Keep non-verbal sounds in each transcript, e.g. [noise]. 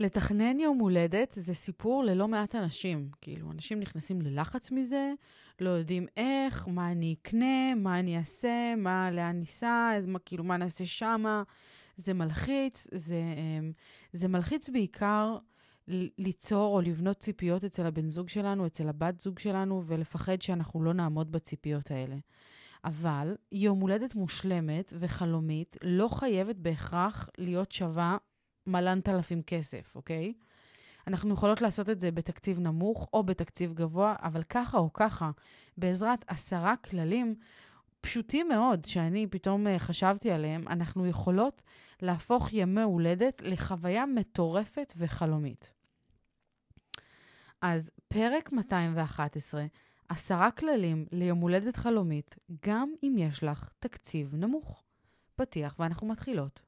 לתכנן יום הולדת זה סיפור ללא מעט אנשים. כאילו, אנשים נכנסים ללחץ מזה, לא יודעים איך, מה אני אקנה, מה אני אעשה, מה, לאן ניסע, מה, כאילו, מה נעשה שמה. זה מלחיץ, זה, אמ, זה מלחיץ בעיקר ליצור או לבנות ציפיות אצל הבן זוג שלנו, אצל הבת זוג שלנו, ולפחד שאנחנו לא נעמוד בציפיות האלה. אבל יום הולדת מושלמת וחלומית לא חייבת בהכרח להיות שווה מלנת אלפים כסף, אוקיי? אנחנו יכולות לעשות את זה בתקציב נמוך או בתקציב גבוה, אבל ככה או ככה, בעזרת עשרה כללים פשוטים מאוד, שאני פתאום אה, חשבתי עליהם, אנחנו יכולות להפוך ימי הולדת לחוויה מטורפת וחלומית. אז פרק 211, עשרה כללים ליום הולדת חלומית, גם אם יש לך תקציב נמוך. פתיח ואנחנו מתחילות.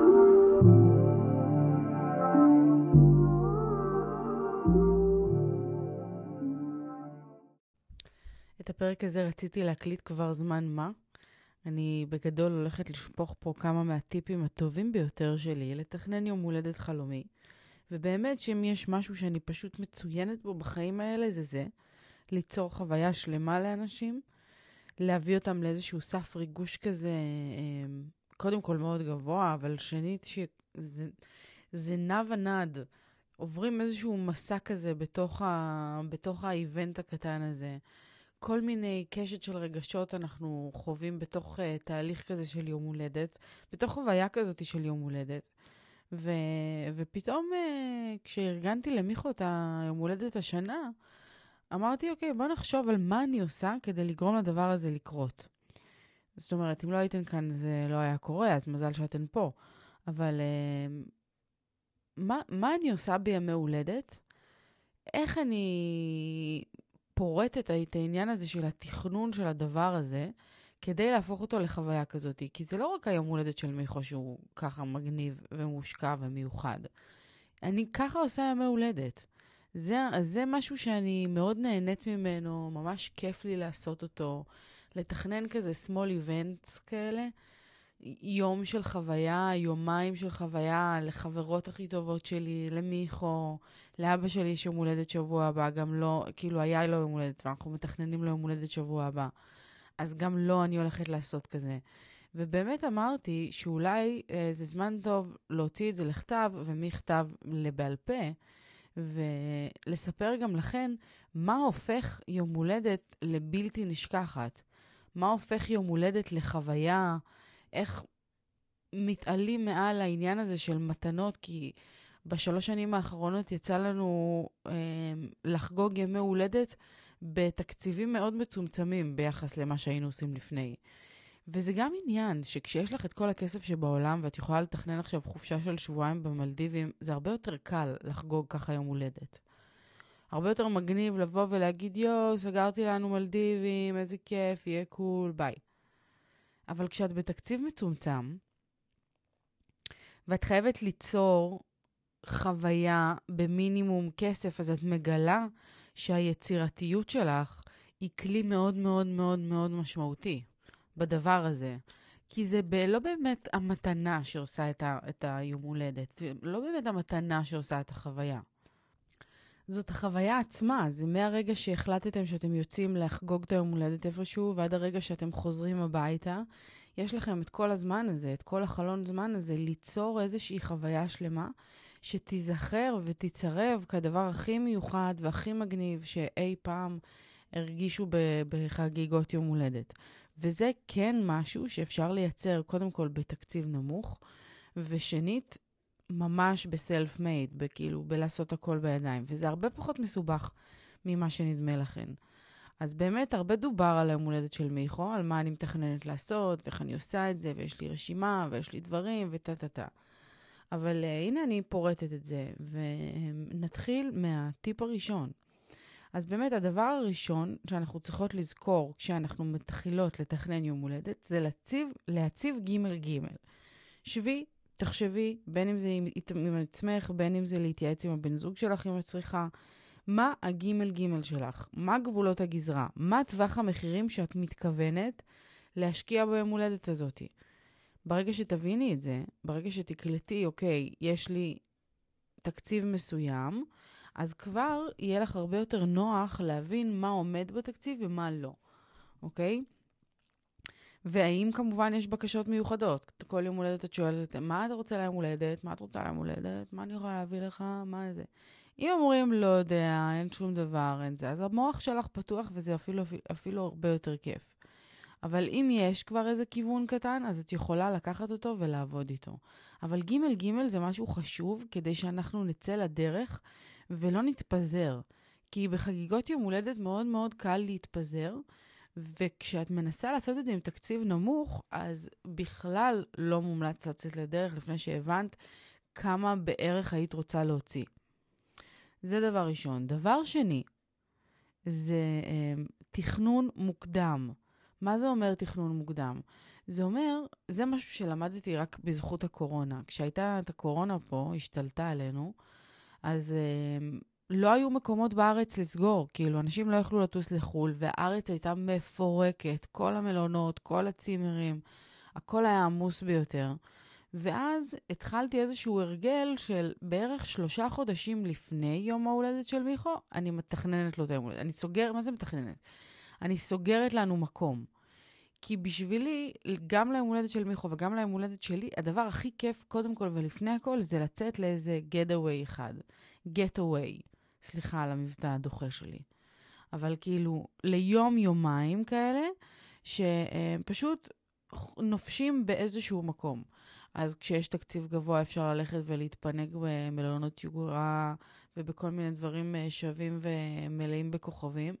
הפרק הזה רציתי להקליט כבר זמן מה. אני בגדול הולכת לשפוך פה כמה מהטיפים הטובים ביותר שלי לתכנן יום הולדת חלומי. ובאמת שאם יש משהו שאני פשוט מצוינת בו בחיים האלה, זה זה. ליצור חוויה שלמה לאנשים, להביא אותם לאיזשהו סף ריגוש כזה, אמ, קודם כל מאוד גבוה, אבל שנית, שזה נע ונד. עוברים איזשהו מסע כזה בתוך, ה, בתוך האיבנט הקטן הזה. כל מיני קשת של רגשות אנחנו חווים בתוך uh, תהליך כזה של יום הולדת, בתוך חוויה כזאת של יום הולדת. ו, ופתאום uh, כשארגנתי למיכו את היום הולדת השנה, אמרתי, אוקיי, בוא נחשוב על מה אני עושה כדי לגרום לדבר הזה לקרות. זאת אומרת, אם לא הייתן כאן זה לא היה קורה, אז מזל שאתן פה. אבל uh, מה, מה אני עושה בימי הולדת? איך אני פורטת את העניין הזה של התכנון של הדבר הזה, כדי להפוך אותו לחוויה כזאת. כי זה לא רק היום הולדת של מיכו שהוא ככה מגניב ומושקע ומיוחד. אני ככה עושה ימי הולדת. זה, זה משהו שאני מאוד נהנית ממנו, ממש כיף לי לעשות אותו. לתכנן כזה small events כאלה. יום של חוויה, יומיים של חוויה לחברות הכי טובות שלי, למיכו, לאבא שלי יש יום הולדת שבוע הבא, גם לא, כאילו היה לו יום הולדת, ואנחנו מתכננים לו יום הולדת שבוע הבא. אז גם לא אני הולכת לעשות כזה. ובאמת אמרתי שאולי אה, זה זמן טוב להוציא את זה לכתב, ומכתב לבעל פה, ולספר גם לכן מה הופך יום הולדת לבלתי נשכחת. מה הופך יום הולדת לחוויה, איך מתעלים מעל העניין הזה של מתנות, כי בשלוש שנים האחרונות יצא לנו אה, לחגוג ימי הולדת בתקציבים מאוד מצומצמים ביחס למה שהיינו עושים לפני. וזה גם עניין שכשיש לך את כל הכסף שבעולם ואת יכולה לתכנן עכשיו חופשה של שבועיים במלדיבים, זה הרבה יותר קל לחגוג ככה יום הולדת. הרבה יותר מגניב לבוא ולהגיד, יואו, סגרתי לנו מלדיבים, איזה כיף, יהיה קול, ביי. אבל כשאת בתקציב מצומצם, ואת חייבת ליצור חוויה במינימום כסף, אז את מגלה שהיצירתיות שלך היא כלי מאוד מאוד מאוד מאוד משמעותי בדבר הזה. כי זה ב- לא באמת המתנה שעושה את, ה- את היום הולדת, זה לא באמת המתנה שעושה את החוויה. זאת החוויה עצמה, זה מהרגע שהחלטתם שאתם יוצאים לחגוג את היום הולדת איפשהו, ועד הרגע שאתם חוזרים הביתה, יש לכם את כל הזמן הזה, את כל החלון זמן הזה, ליצור איזושהי חוויה שלמה, שתיזכר ותצרב כדבר הכי מיוחד והכי מגניב שאי פעם הרגישו בחגיגות יום הולדת. וזה כן משהו שאפשר לייצר קודם כל בתקציב נמוך, ושנית, ממש בסלף מייד, בכאילו, בלעשות הכל בידיים. וזה הרבה פחות מסובך ממה שנדמה לכן. אז באמת הרבה דובר על היום הולדת של מיכו, על מה אני מתכננת לעשות, ואיך אני עושה את זה, ויש לי רשימה, ויש לי דברים, וטה טה טה. אבל uh, הנה אני פורטת את זה, ונתחיל מהטיפ הראשון. אז באמת, הדבר הראשון שאנחנו צריכות לזכור כשאנחנו מתחילות לתכנן יום הולדת, זה להציב, להציב ג' ג'. שבי, תחשבי, בין אם זה עם, עם עצמך, בין אם זה להתייעץ עם הבן זוג שלך אם את צריכה. מה הגימל גימל שלך? מה גבולות הגזרה? מה טווח המחירים שאת מתכוונת להשקיע ביום הולדת הזאתי? ברגע שתביני את זה, ברגע שתקלטי, אוקיי, יש לי תקציב מסוים, אז כבר יהיה לך הרבה יותר נוח להבין מה עומד בתקציב ומה לא, אוקיי? והאם כמובן יש בקשות מיוחדות? כל יום הולדת את שואלת, מה אתה רוצה ליום הולדת? מה את רוצה ליום הולדת? מה אני יכולה להביא לך? מה זה? אם אומרים, לא יודע, אין שום דבר, אין זה, אז המוח שלך פתוח וזה אפילו, אפילו הרבה יותר כיף. אבל אם יש כבר איזה כיוון קטן, אז את יכולה לקחת אותו ולעבוד איתו. אבל ג' ג' זה משהו חשוב כדי שאנחנו נצא לדרך ולא נתפזר. כי בחגיגות יום הולדת מאוד מאוד קל להתפזר, וכשאת מנסה לעשות את זה עם תקציב נמוך, אז בכלל לא מומלץ לצאת לדרך לפני שהבנת כמה בערך היית רוצה להוציא. זה דבר ראשון. דבר שני, זה אה, תכנון מוקדם. מה זה אומר תכנון מוקדם? זה אומר, זה משהו שלמדתי רק בזכות הקורונה. כשהייתה את הקורונה פה, השתלטה עלינו, אז אה, לא היו מקומות בארץ לסגור. כאילו, אנשים לא יכלו לטוס לחו"ל, והארץ הייתה מפורקת. כל המלונות, כל הצימרים, הכל היה עמוס ביותר. ואז התחלתי איזשהו הרגל של בערך שלושה חודשים לפני יום ההולדת של מיכו, אני מתכננת לו את היום הולדת. אני סוגרת, מה זה מתכננת? אני סוגרת לנו מקום. כי בשבילי, גם ליום הולדת של מיכו וגם ליום הולדת שלי, הדבר הכי כיף, קודם כל ולפני הכל, זה לצאת לאיזה getaway אחד. getaway. סליחה על המבטא הדוחה שלי. אבל כאילו, ליום-יומיים כאלה, שפשוט נופשים באיזשהו מקום. אז כשיש תקציב גבוה אפשר ללכת ולהתפנק במלונות יוקרה ובכל מיני דברים אה, שווים ומלאים בכוכבים.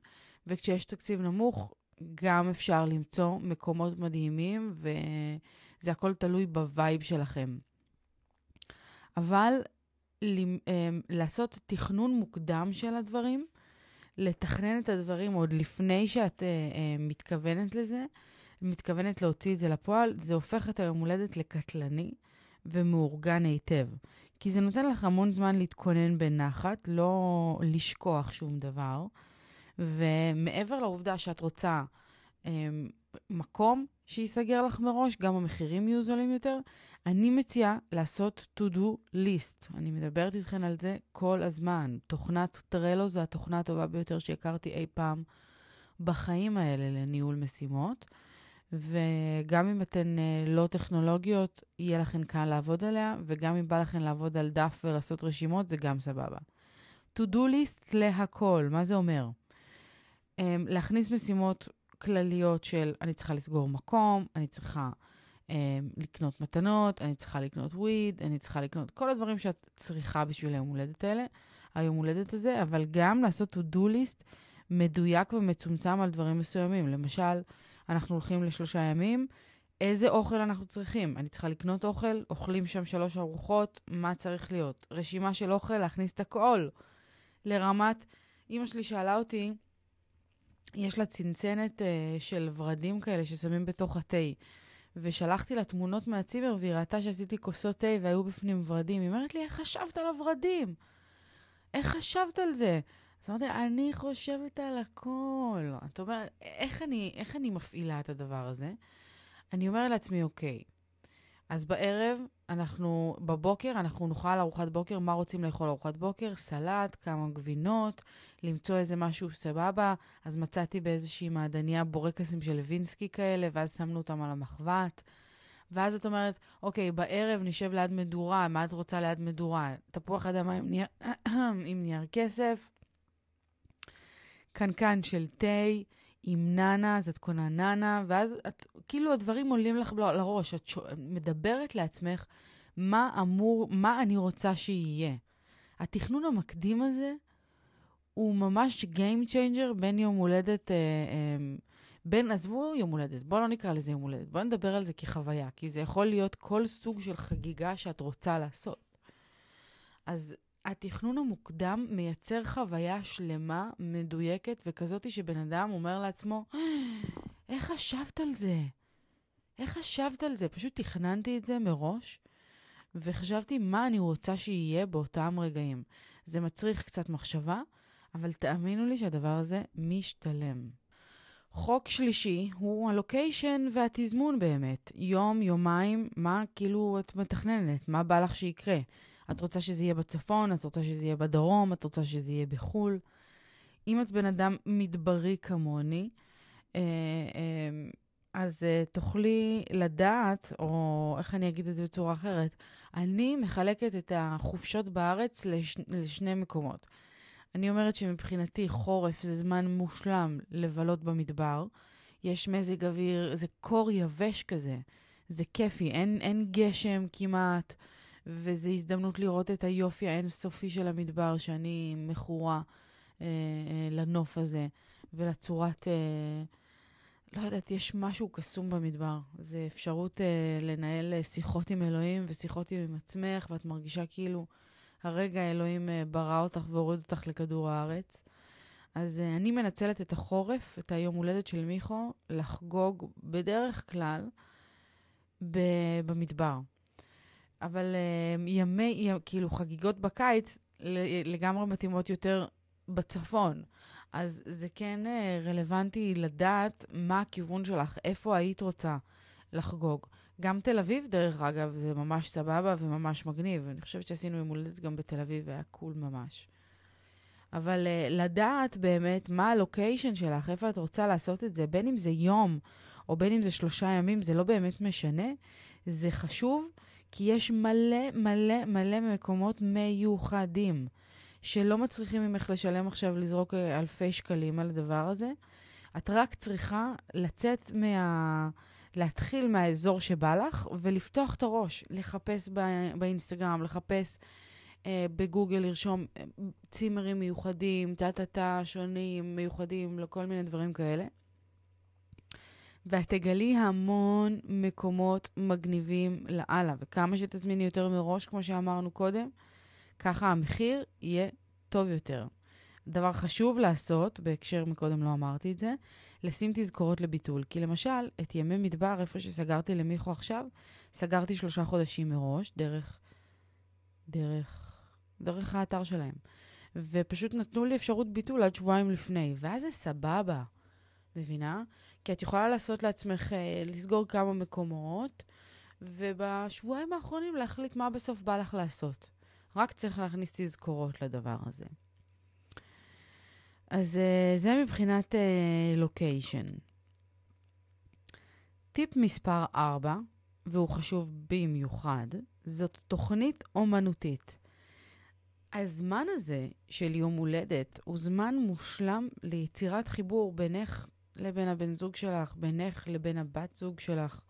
וכשיש תקציב נמוך, גם אפשר למצוא מקומות מדהימים, וזה הכל תלוי ב vibe שלכם. אבל לעשות תכנון מוקדם של הדברים, לתכנן את הדברים עוד לפני שאת uh, uh, מתכוונת לזה, מתכוונת להוציא את זה לפועל, זה הופך את היום הולדת לקטלני ומאורגן היטב. כי זה נותן לך המון זמן להתכונן בנחת, לא לשכוח שום דבר. ומעבר לעובדה שאת רוצה אה, מקום שייסגר לך מראש, גם המחירים יהיו זולים יותר, אני מציעה לעשות to-do list. אני מדברת איתכן על זה כל הזמן. תוכנת טרלו זו התוכנה הטובה ביותר שהכרתי אי פעם בחיים האלה לניהול משימות. וגם אם אתן uh, לא טכנולוגיות, יהיה לכן קל לעבוד עליה, וגם אם בא לכן לעבוד על דף ולעשות רשימות, זה גם סבבה. to-do list להכל, מה זה אומר? Um, להכניס משימות כלליות של אני צריכה לסגור מקום, אני צריכה לקנות מתנות, אני צריכה לקנות וויד, אני צריכה לקנות כל הדברים שאת צריכה בשביל היום הולדת האלה, היום הולדת הזה, אבל גם לעשות to-do list מדויק ומצומצם על דברים מסוימים. למשל, אנחנו הולכים לשלושה ימים, איזה אוכל אנחנו צריכים? אני צריכה לקנות אוכל, אוכלים שם שלוש ארוחות, מה צריך להיות? רשימה של אוכל, להכניס את הכל לרמת... אימא שלי שאלה אותי, יש לה צנצנת uh, של ורדים כאלה ששמים בתוך התה. ושלחתי לה תמונות מהצימר, והיא ראתה שעשיתי כוסות תה והיו בפנים ורדים. היא אומרת לי, איך חשבת על הורדים? איך חשבת על זה? אז אמרתי, אני חושבת על הכל. את אומרת, איך אני, איך אני מפעילה את הדבר הזה? אני אומרת לעצמי, אוקיי, אז בערב, אנחנו, בבוקר, אנחנו נאכל ארוחת בוקר, מה רוצים לאכול ארוחת בוקר? סלט, כמה גבינות, למצוא איזה משהו סבבה. אז מצאתי באיזושהי מעדניה בורקסים של לוינסקי כאלה, ואז שמנו אותם על המחבת. ואז את אומרת, אוקיי, בערב נשב ליד מדורה, מה את רוצה ליד מדורה? תפוח אדמה עם נייר, [clears throat] עם נייר כסף, קנקן של תה עם נאנה, אז את קונה נאנה, ואז את, כאילו הדברים עולים לך לראש, את שואל, מדברת לעצמך מה אמור, מה אני רוצה שיהיה. התכנון המקדים הזה הוא ממש Game Changer בין יום הולדת, אה, אה, בין, עזבו יום הולדת, בואו לא נקרא לזה יום הולדת, בואו נדבר על זה כחוויה, כי זה יכול להיות כל סוג של חגיגה שאת רוצה לעשות. אז התכנון המוקדם מייצר חוויה שלמה, מדויקת, וכזאת שבן אדם אומר לעצמו, איך חשבת על זה? איך חשבת על זה? פשוט תכננתי את זה מראש, וחשבתי מה אני רוצה שיהיה באותם רגעים. זה מצריך קצת מחשבה, אבל תאמינו לי שהדבר הזה משתלם. חוק שלישי הוא הלוקיישן והתזמון באמת. יום, יומיים, מה כאילו את מתכננת? מה בא לך שיקרה? את רוצה שזה יהיה בצפון, את רוצה שזה יהיה בדרום, את רוצה שזה יהיה בחו"ל. אם את בן אדם מדברי כמוני, אה, אה, אז uh, תוכלי לדעת, או איך אני אגיד את זה בצורה אחרת, אני מחלקת את החופשות בארץ לש, לשני מקומות. אני אומרת שמבחינתי חורף זה זמן מושלם לבלות במדבר. יש מזג אוויר, זה קור יבש כזה. זה כיפי, אין, אין גשם כמעט, וזו הזדמנות לראות את היופי האינסופי של המדבר, שאני מכורה אה, אה, לנוף הזה ולצורת... אה, לא יודעת, יש משהו קסום במדבר. זה אפשרות אה, לנהל אה, שיחות עם אלוהים ושיחות עם עצמך, ואת מרגישה כאילו הרגע אלוהים אה, ברא אותך והוריד אותך לכדור הארץ. אז אה, אני מנצלת את החורף, את היום הולדת של מיכו, לחגוג בדרך כלל ב- במדבר. אבל אה, ימי, כאילו חגיגות בקיץ לגמרי מתאימות יותר בצפון. אז זה כן אה, רלוונטי לדעת מה הכיוון שלך, איפה היית רוצה לחגוג. גם תל אביב, דרך אגב, זה ממש סבבה וממש מגניב. אני חושבת שעשינו יום הולדת גם בתל אביב, והיה קול ממש. אבל uh, לדעת באמת מה הלוקיישן שלך, איפה את רוצה לעשות את זה, בין אם זה יום או בין אם זה שלושה ימים, זה לא באמת משנה. זה חשוב, כי יש מלא מלא מלא מקומות מיוחדים. שלא מצריכים ממך לשלם עכשיו, לזרוק אה, אלפי שקלים על הדבר הזה. את רק צריכה לצאת מה... להתחיל מהאזור שבא לך ולפתוח את הראש, לחפש בא... באינסטגרם, לחפש אה, בגוגל, לרשום אה, צימרים מיוחדים, טה-טה-טה, שונים, מיוחדים, לכל מיני דברים כאלה. ואת תגלי המון מקומות מגניבים לאללה, וכמה שתזמיני יותר מראש, כמו שאמרנו קודם, ככה המחיר יהיה טוב יותר. דבר חשוב לעשות, בהקשר מקודם לא אמרתי את זה, לשים תזכורות לביטול. כי למשל, את ימי מדבר, איפה שסגרתי למיכו עכשיו, סגרתי שלושה חודשים מראש, דרך, דרך, דרך האתר שלהם. ופשוט נתנו לי אפשרות ביטול עד שבועיים לפני, ואז זה סבבה, מבינה? כי את יכולה לעשות לעצמך, אה, לסגור כמה מקומות, ובשבועיים האחרונים להחליט מה בסוף בא לך לעשות. רק צריך להכניס תזכורות לדבר הזה. אז uh, זה מבחינת לוקיישן. Uh, טיפ מספר 4, והוא חשוב במיוחד, זאת תוכנית אומנותית. הזמן הזה של יום הולדת הוא זמן מושלם ליצירת חיבור בינך לבין הבן זוג שלך, בינך לבין הבת זוג שלך,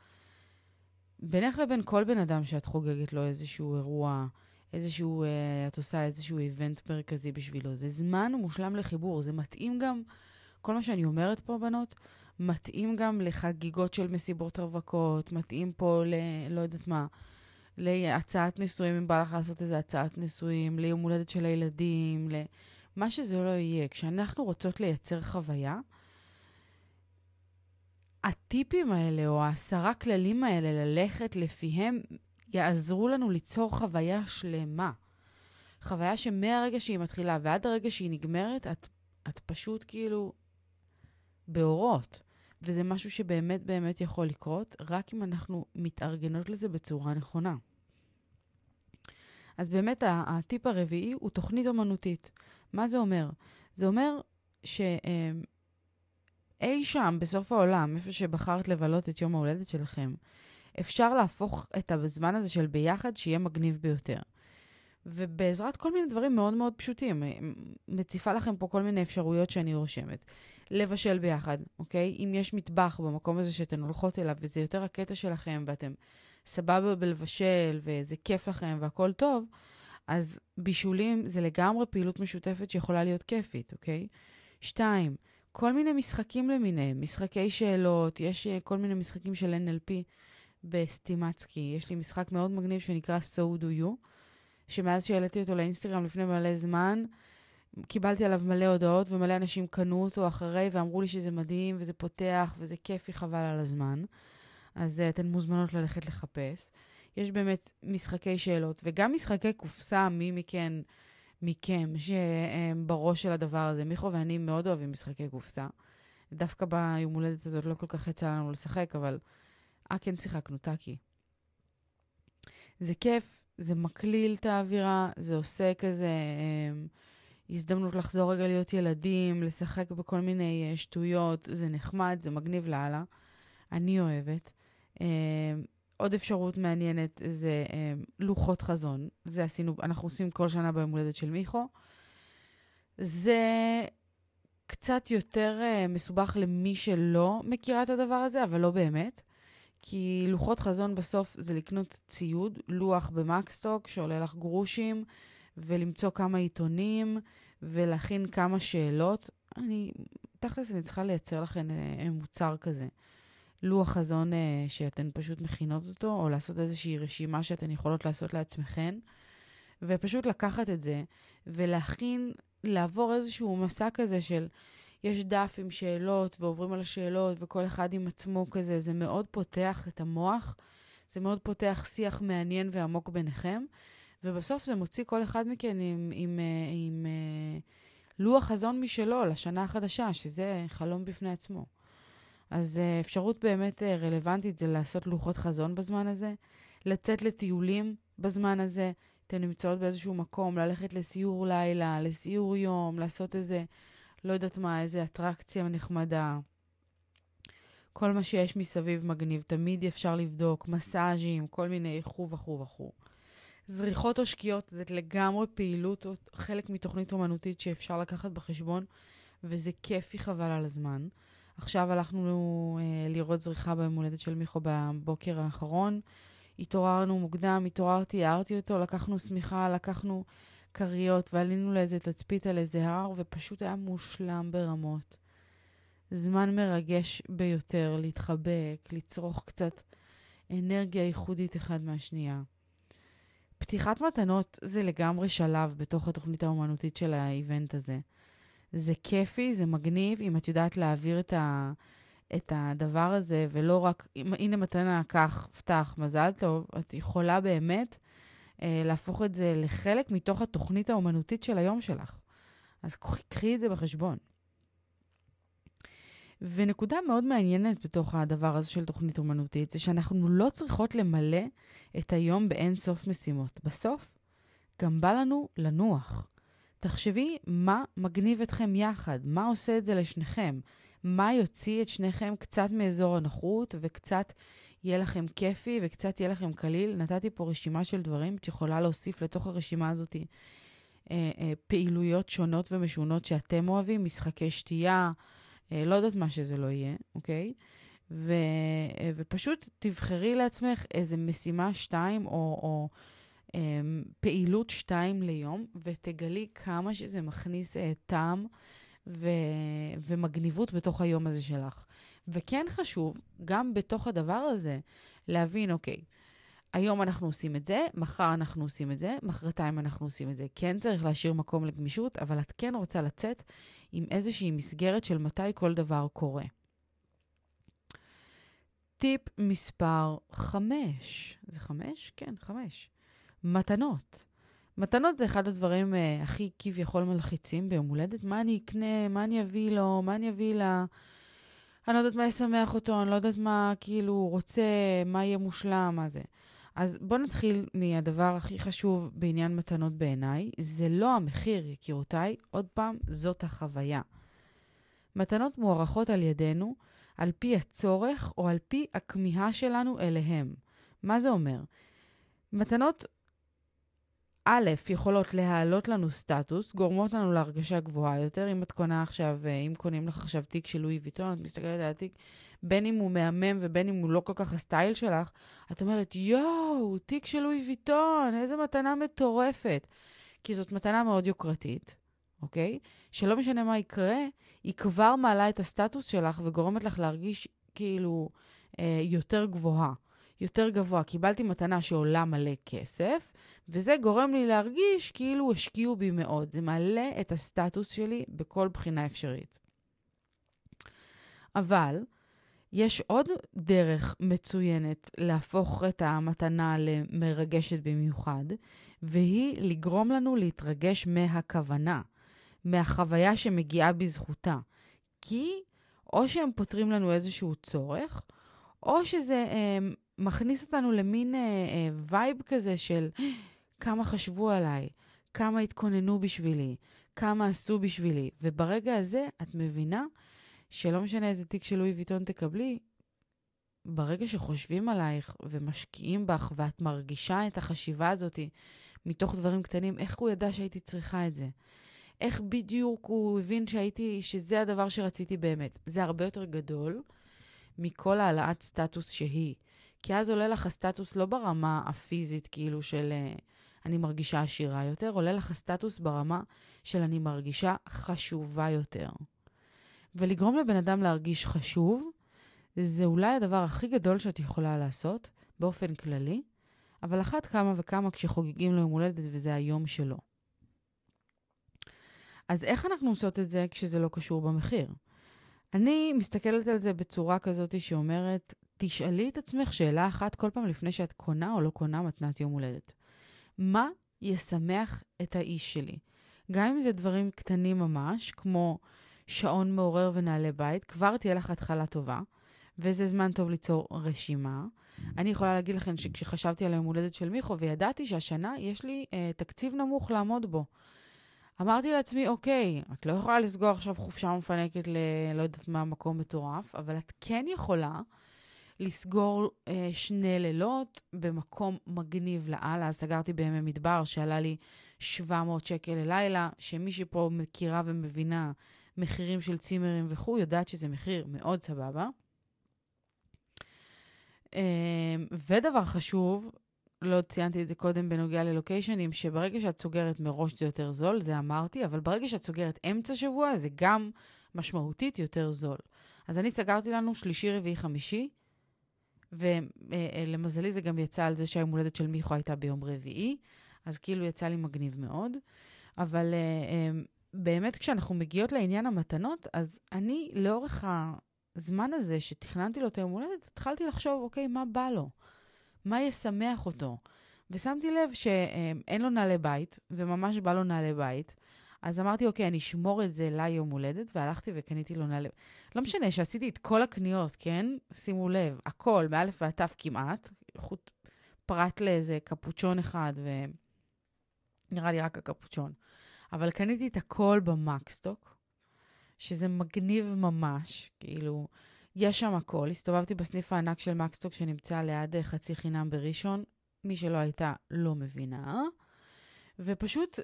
בינך לבין כל בן אדם שאת חוגגת לו איזשהו אירוע איזשהו, uh, את עושה איזשהו איבנט מרכזי בשבילו. זה זמן מושלם לחיבור, זה מתאים גם, כל מה שאני אומרת פה, בנות, מתאים גם לחגיגות של מסיבות רווקות, מתאים פה ל... לא יודעת מה, להצעת נישואים, אם בא לך לעשות איזה הצעת נישואים, ליום הולדת של הילדים, למה שזה לא יהיה. כשאנחנו רוצות לייצר חוויה, הטיפים האלה, או העשרה כללים האלה, ללכת לפיהם, יעזרו לנו ליצור חוויה שלמה. חוויה שמהרגע שהיא מתחילה ועד הרגע שהיא נגמרת, את, את פשוט כאילו באורות. וזה משהו שבאמת באמת יכול לקרות, רק אם אנחנו מתארגנות לזה בצורה נכונה. אז באמת הטיפ הרביעי הוא תוכנית אומנותית. מה זה אומר? זה אומר שאי שם, בסוף העולם, איפה שבחרת לבלות את יום ההולדת שלכם, אפשר להפוך את הזמן הזה של ביחד שיהיה מגניב ביותר. ובעזרת כל מיני דברים מאוד מאוד פשוטים, מציפה לכם פה כל מיני אפשרויות שאני רושמת. לבשל ביחד, אוקיי? אם יש מטבח במקום הזה שאתן הולכות אליו וזה יותר הקטע שלכם ואתם סבבה בלבשל וזה כיף לכם והכל טוב, אז בישולים זה לגמרי פעילות משותפת שיכולה להיות כיפית, אוקיי? שתיים, כל מיני משחקים למיניהם, משחקי שאלות, יש uh, כל מיני משחקים של NLP בסטימצקי. יש לי משחק מאוד מגניב שנקרא So Do You, שמאז שהעליתי אותו לאינסטגרם לפני מלא זמן, קיבלתי עליו מלא הודעות, ומלא אנשים קנו אותו אחרי ואמרו לי שזה מדהים, וזה פותח, וזה כיפי חבל על הזמן. אז uh, אתן מוזמנות ללכת לחפש. יש באמת משחקי שאלות, וגם משחקי קופסה, מי מכן, מכם, שהם בראש של הדבר הזה. מיכו ואני מאוד אוהבים משחקי קופסה. דווקא ביום הולדת הזאת לא כל כך יצא לנו לשחק, אבל אה, כן שיחקנו, טאקי. זה כיף, זה מקליל את האווירה, זה עושה כזה אה, הזדמנות לחזור רגע להיות ילדים, לשחק בכל מיני אה, שטויות, זה נחמד, זה מגניב לאללה. אני אוהבת. אה, עוד אפשרות מעניינת זה אה, לוחות חזון. זה עשינו, אנחנו עושים כל שנה ביום הולדת של מיכו. זה קצת יותר אה, מסובך למי שלא מכירה את הדבר הזה, אבל לא באמת. כי לוחות חזון בסוף זה לקנות ציוד, לוח במקסטוק שעולה לך גרושים, ולמצוא כמה עיתונים, ולהכין כמה שאלות. אני, תכלס, אני צריכה לייצר לכם אה, מוצר כזה. לוח חזון אה, שאתן פשוט מכינות אותו, או לעשות איזושהי רשימה שאתן יכולות לעשות לעצמכן, ופשוט לקחת את זה ולהכין, לעבור איזשהו מסע כזה של, יש דף עם שאלות ועוברים על השאלות, וכל אחד עם עצמו כזה, זה מאוד פותח את המוח, זה מאוד פותח שיח מעניין ועמוק ביניכם, ובסוף זה מוציא כל אחד מכן עם, עם, עם, אה, עם אה, לוח חזון משלו לשנה החדשה, שזה חלום בפני עצמו. אז uh, אפשרות באמת uh, רלוונטית זה לעשות לוחות חזון בזמן הזה, לצאת לטיולים בזמן הזה. אתן נמצאות באיזשהו מקום, ללכת לסיור לילה, לסיור יום, לעשות איזה, לא יודעת מה, איזה אטרקציה נחמדה. כל מה שיש מסביב מגניב, תמיד אפשר לבדוק, מסאז'ים, כל מיני וכו' וכו' וכו'. זריחות או שקיעות זה לגמרי פעילות או חלק מתוכנית אומנותית שאפשר לקחת בחשבון, וזה כיפי חבל על הזמן. עכשיו הלכנו אה, לראות זריחה ביום הולדת של מיכו בבוקר האחרון. התעוררנו מוקדם, התעוררתי, הערתי אותו, לקחנו שמיכה, לקחנו כריות ועלינו לאיזה תצפית על איזה הר, ופשוט היה מושלם ברמות. זמן מרגש ביותר להתחבק, לצרוך קצת אנרגיה ייחודית אחד מהשנייה. פתיחת מתנות זה לגמרי שלב בתוך התוכנית האומנותית של האיבנט הזה. זה כיפי, זה מגניב, אם את יודעת להעביר את, ה, את הדבר הזה, ולא רק, הנה מתנה, קח, פתח, מזל טוב, את יכולה באמת אה, להפוך את זה לחלק מתוך התוכנית האומנותית של היום שלך. אז קחי את זה בחשבון. ונקודה מאוד מעניינת בתוך הדבר הזה של תוכנית אומנותית, זה שאנחנו לא צריכות למלא את היום באין סוף משימות. בסוף, גם בא לנו לנוח. תחשבי מה מגניב אתכם יחד, מה עושה את זה לשניכם, מה יוציא את שניכם קצת מאזור הנוחות וקצת יהיה לכם כיפי וקצת יהיה לכם קליל. נתתי פה רשימה של דברים, את יכולה להוסיף לתוך הרשימה הזאת אה, אה, פעילויות שונות ומשונות שאתם אוהבים, משחקי שתייה, אה, לא יודעת מה שזה לא יהיה, אוקיי? ו, ופשוט תבחרי לעצמך איזה משימה שתיים או... או פעילות שתיים ליום, ותגלי כמה שזה מכניס uh, טעם ו- ומגניבות בתוך היום הזה שלך. וכן חשוב, גם בתוך הדבר הזה, להבין, אוקיי, היום אנחנו עושים את זה, מחר אנחנו עושים את זה, מחרתיים אנחנו עושים את זה. כן צריך להשאיר מקום לגמישות, אבל את כן רוצה לצאת עם איזושהי מסגרת של מתי כל דבר קורה. טיפ מספר 5. זה 5? כן, 5. מתנות. מתנות זה אחד הדברים uh, הכי כביכול מלחיצים ביום הולדת. מה אני אקנה, מה אני אביא לו, מה אני אביא לה. אני לא יודעת מה ישמח אותו, אני לא יודעת מה כאילו הוא רוצה, מה יהיה מושלם, מה זה. אז בואו נתחיל מהדבר הכי חשוב בעניין מתנות בעיניי. זה לא המחיר, יקירותיי. עוד פעם, זאת החוויה. מתנות מוערכות על ידינו על פי הצורך או על פי הכמיהה שלנו אליהם. מה זה אומר? מתנות א', יכולות להעלות לנו סטטוס, גורמות לנו להרגשה גבוהה יותר. אם את קונה עכשיו, אה, אם קונים לך עכשיו תיק של לואי ויטון, את מסתכלת על התיק, בין אם הוא מהמם ובין אם הוא לא כל כך הסטייל שלך, את אומרת, יואו, תיק של לואי ויטון, איזה מתנה מטורפת. כי זאת מתנה מאוד יוקרתית, אוקיי? שלא משנה מה יקרה, היא כבר מעלה את הסטטוס שלך וגורמת לך להרגיש כאילו אה, יותר גבוהה, יותר גבוה. קיבלתי מתנה שעולה מלא כסף, וזה גורם לי להרגיש כאילו השקיעו בי מאוד. זה מעלה את הסטטוס שלי בכל בחינה אפשרית. אבל יש עוד דרך מצוינת להפוך את המתנה למרגשת במיוחד, והיא לגרום לנו להתרגש מהכוונה, מהחוויה שמגיעה בזכותה. כי או שהם פותרים לנו איזשהו צורך, או שזה אה, מכניס אותנו למין אה, אה, וייב כזה של כמה חשבו עליי, כמה התכוננו בשבילי, כמה עשו בשבילי. וברגע הזה את מבינה שלא משנה איזה תיק של לואי ויטון תקבלי, ברגע שחושבים עלייך ומשקיעים בך ואת מרגישה את החשיבה הזאת מתוך דברים קטנים, איך הוא ידע שהייתי צריכה את זה? איך בדיוק הוא הבין שהייתי, שזה הדבר שרציתי באמת? זה הרבה יותר גדול מכל העלאת סטטוס שהיא. כי אז עולה לך הסטטוס לא ברמה הפיזית, כאילו של uh, אני מרגישה עשירה יותר, עולה לך הסטטוס ברמה של אני מרגישה חשובה יותר. ולגרום לבן אדם להרגיש חשוב, זה אולי הדבר הכי גדול שאת יכולה לעשות, באופן כללי, אבל אחת כמה וכמה כשחוגגים לו יום הולדת וזה היום שלו. אז איך אנחנו עושות את זה כשזה לא קשור במחיר? אני מסתכלת על זה בצורה כזאת שאומרת, תשאלי את עצמך שאלה אחת כל פעם לפני שאת קונה או לא קונה מתנת יום הולדת. מה ישמח את האיש שלי? גם אם זה דברים קטנים ממש, כמו שעון מעורר ונעלי בית, כבר תהיה לך התחלה טובה, וזה זמן טוב ליצור רשימה. אני יכולה להגיד לכם שכשחשבתי על היום הולדת של מיכו וידעתי שהשנה יש לי אה, תקציב נמוך לעמוד בו. אמרתי לעצמי, אוקיי, את לא יכולה לסגור עכשיו חופשה מפנקת ל... לא יודעת מה, מקום מטורף, אבל את כן יכולה לסגור אה, שני לילות במקום מגניב לאללה. סגרתי בימי מדבר שעלה לי 700 שקל ללילה, שמי שפה מכירה ומבינה מחירים של צימרים וכו', יודעת שזה מחיר מאוד סבבה. אמ, ודבר חשוב, לא ציינתי את זה קודם בנוגע ללוקיישנים, שברגע שאת סוגרת מראש זה יותר זול, זה אמרתי, אבל ברגע שאת סוגרת אמצע שבוע זה גם משמעותית יותר זול. אז אני סגרתי לנו שלישי, רביעי, חמישי, ולמזלי זה גם יצא על זה שהיום הולדת של מיכו הייתה ביום רביעי, אז כאילו יצא לי מגניב מאוד. אבל אמ, באמת כשאנחנו מגיעות לעניין המתנות, אז אני לאורך הזמן הזה שתכננתי לו את היום הולדת, התחלתי לחשוב, אוקיי, מה בא לו? מה ישמח אותו? ושמתי לב שאין לו נעלי בית, וממש בא לו נעלי בית. אז אמרתי, אוקיי, אני אשמור את זה ליום הולדת, והלכתי וקניתי לו נעלי... לא משנה שעשיתי את כל הקניות, כן? שימו לב, הכל, מאלף ועד תף כמעט, חוט פרט לאיזה קפוצ'ון אחד, ונראה לי רק הקפוצ'ון. אבל קניתי את הכל במקסטוק, שזה מגניב ממש, כאילו, יש שם הכל. הסתובבתי בסניף הענק של מקסטוק שנמצא ליד אה, חצי חינם בראשון. מי שלא הייתה לא מבינה. ופשוט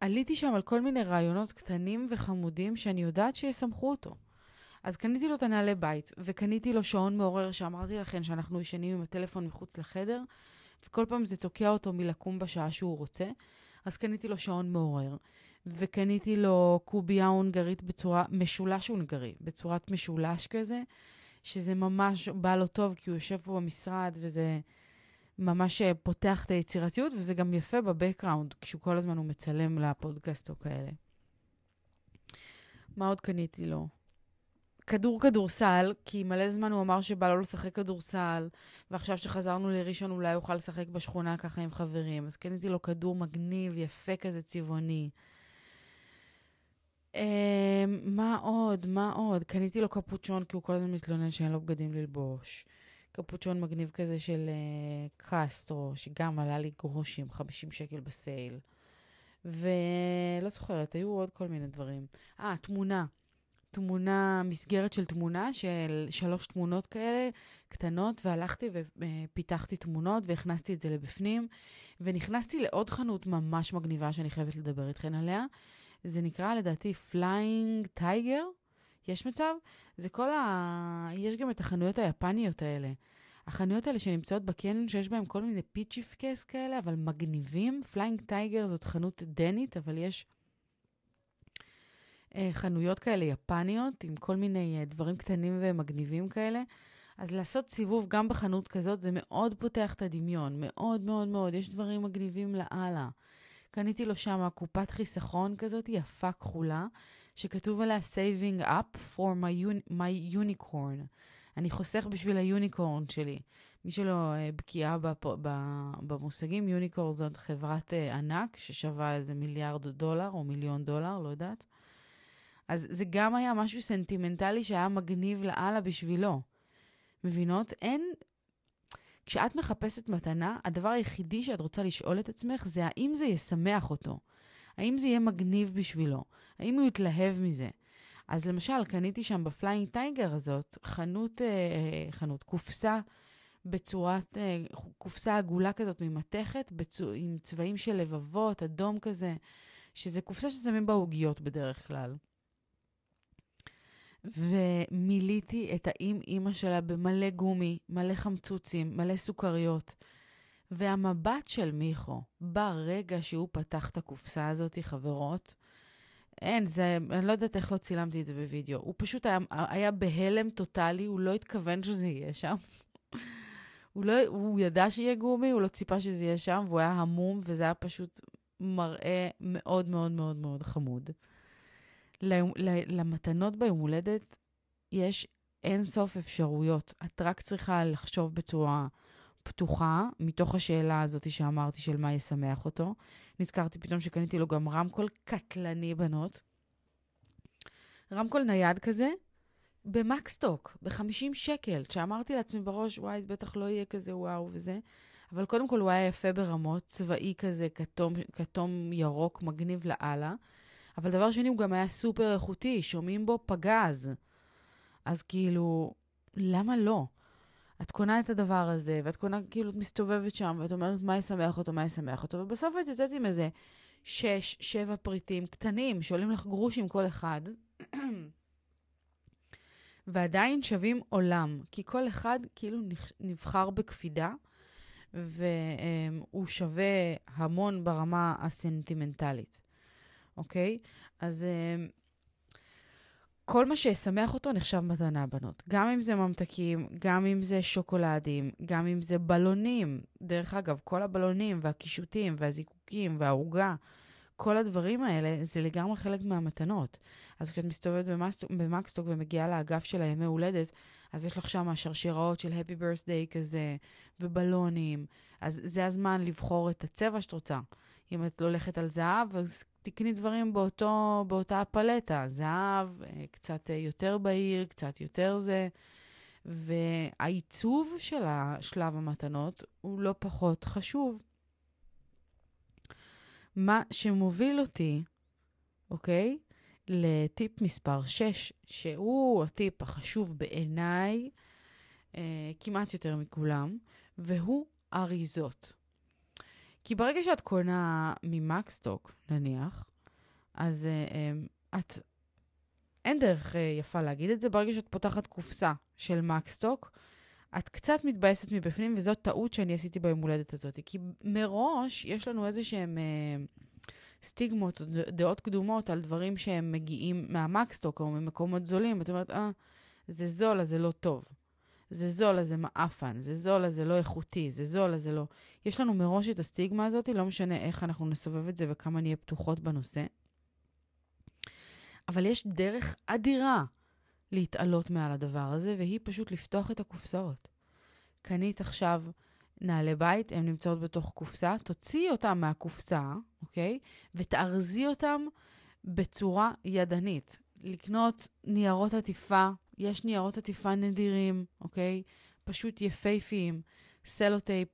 עליתי שם על כל מיני רעיונות קטנים וחמודים שאני יודעת שיסמכו אותו. אז קניתי לו את הנעלי בית, וקניתי לו שעון מעורר שאמרתי לכם שאנחנו ישנים עם הטלפון מחוץ לחדר, וכל פעם זה תוקע אותו מלקום בשעה שהוא רוצה. אז קניתי לו שעון מעורר, וקניתי לו קובייה הונגרית בצורה, משולש הונגרי, בצורת משולש כזה, שזה ממש בא לו טוב, כי הוא יושב פה במשרד, וזה ממש פותח את היצירתיות, וזה גם יפה בבקראונד, כשהוא כל הזמן הוא מצלם לפודקאסט או כאלה. מה עוד קניתי לו? כדור כדורסל, כי מלא זמן הוא אמר שבא לו לשחק כדורסל, ועכשיו שחזרנו לראשון אולי יוכל לשחק בשכונה ככה עם חברים. אז קניתי לו כדור מגניב, יפה כזה, צבעוני. Uh, מה עוד? מה עוד? קניתי לו קפוצ'ון, כי הוא כל הזמן מתלונן שאין לו בגדים ללבוש. קפוצ'ון מגניב כזה של uh, קסטרו, שגם עלה לי גרושים, 50 שקל בסייל. ולא זוכרת, היו עוד כל מיני דברים. אה, תמונה. תמונה, מסגרת של תמונה, של שלוש תמונות כאלה קטנות, והלכתי ופיתחתי תמונות והכנסתי את זה לבפנים, ונכנסתי לעוד חנות ממש מגניבה שאני חייבת לדבר איתכן עליה. זה נקרא לדעתי Flying Tiger, יש מצב? זה כל ה... יש גם את החנויות היפניות האלה. החנויות האלה שנמצאות בקניון, שיש בהן כל מיני פיצ'יפקס כאלה, אבל מגניבים. Flying Tiger זאת חנות דנית, אבל יש אה, חנויות כאלה יפניות, עם כל מיני אה, דברים קטנים ומגניבים כאלה. אז לעשות סיבוב גם בחנות כזאת, זה מאוד פותח את הדמיון, מאוד מאוד מאוד. יש דברים מגניבים לאללה. קניתי לו שם קופת חיסכון כזאת, יפה כחולה, שכתוב עליה saving up for my, un- my unicorn. אני חוסך בשביל היוניקורן שלי. מי שלא אה, בקיאה במושגים, יוניקורן זאת חברת אה, ענק ששווה איזה מיליארד דולר או מיליון דולר, לא יודעת. אז זה גם היה משהו סנטימנטלי שהיה מגניב לאללה בשבילו. מבינות? אין... כשאת מחפשת מתנה, הדבר היחידי שאת רוצה לשאול את עצמך זה האם זה ישמח אותו. האם זה יהיה מגניב בשבילו? האם הוא יתלהב מזה? אז למשל, קניתי שם ב Flying Tiger הזאת חנות, אה, חנות, קופסה בצורת, אה, קופסה עגולה כזאת ממתכת, בצו, עם צבעים של לבבות, אדום כזה, שזה קופסה ששמים בה עוגיות בדרך כלל. ומילאתי את האם אימא שלה במלא גומי, מלא חמצוצים, מלא סוכריות. והמבט של מיכו, ברגע שהוא פתח את הקופסה הזאת, חברות, אין, זה, אני לא יודעת איך לא צילמתי את זה בווידאו. הוא פשוט היה, היה בהלם טוטאלי, הוא לא התכוון שזה יהיה שם. הוא, לא, הוא ידע שיהיה גומי, הוא לא ציפה שזה יהיה שם, והוא היה המום, וזה היה פשוט מראה מאוד מאוד מאוד מאוד חמוד. למתנות ביום הולדת יש אין סוף אפשרויות. את רק צריכה לחשוב בצורה פתוחה, מתוך השאלה הזאת שאמרתי של מה ישמח אותו. נזכרתי פתאום שקניתי לו גם רמקול קטלני, בנות. רמקול נייד כזה, במקסטוק, ב-50 שקל. שאמרתי לעצמי בראש, וואי, זה בטח לא יהיה כזה וואו וזה. אבל קודם כל הוא היה יפה ברמות, צבאי כזה, כתום, כתום ירוק, מגניב לאללה. אבל דבר שני, הוא גם היה סופר איכותי, שומעים בו פגז. אז כאילו, למה לא? את קונה את הדבר הזה, ואת קונה, כאילו, את מסתובבת שם, ואת אומרת, מה ישמח אותו, מה ישמח אותו, ובסוף את יוצאת עם איזה שש, שבע פריטים קטנים, שעולים לך גרושים כל אחד, [clears throat] ועדיין שווים עולם, כי כל אחד כאילו נבחר בקפידה, והוא שווה המון ברמה הסנטימנטלית. אוקיי? אז uh, כל מה שישמח אותו נחשב מתנה, בנות. גם אם זה ממתקים, גם אם זה שוקולדים, גם אם זה בלונים. דרך אגב, כל הבלונים והקישוטים והזיקוקים והעוגה, כל הדברים האלה זה לגמרי חלק מהמתנות. אז כשאת מסתובבת במקסטוק ומגיעה לאגף של הימי הולדת, אז יש לך שם שרשראות של Happy Birthday כזה, ובלונים. אז זה הזמן לבחור את הצבע שאת רוצה. אם את הולכת על זהב, אז תקני דברים באותו, באותה פלטה, זהב, אה, קצת אה, יותר בהיר, קצת יותר זה. והעיצוב של השלב המתנות הוא לא פחות חשוב. מה שמוביל אותי, אוקיי? לטיפ מספר 6, שהוא הטיפ החשוב בעיניי אה, כמעט יותר מכולם, והוא אריזות. כי ברגע שאת קונה ממקסטוק, נניח, אז uh, את... אין דרך uh, יפה להגיד את זה, ברגע שאת פותחת קופסה של מקסטוק, את קצת מתבאסת מבפנים, וזאת טעות שאני עשיתי ביום הולדת הזאת. כי מראש יש לנו איזה שהם uh, סטיגמות, דעות קדומות על דברים שהם מגיעים מהמקסטוק או ממקומות זולים. את אומרת, אה, זה זול, אז זה לא טוב. זה זול, אז זה מעפן, זה זול, אז זה לא איכותי, זה זול, אז זה לא... יש לנו מראש את הסטיגמה הזאת, לא משנה איך אנחנו נסובב את זה וכמה נהיה פתוחות בנושא. אבל יש דרך אדירה להתעלות מעל הדבר הזה, והיא פשוט לפתוח את הקופסאות. קנית עכשיו נעלי בית, הן נמצאות בתוך קופסה, תוציאי אותן מהקופסה, אוקיי? ותארזי אותן בצורה ידנית. לקנות ניירות עטיפה יש ניירות עטיפה נדירים, אוקיי? פשוט יפייפיים, סלוטייפ,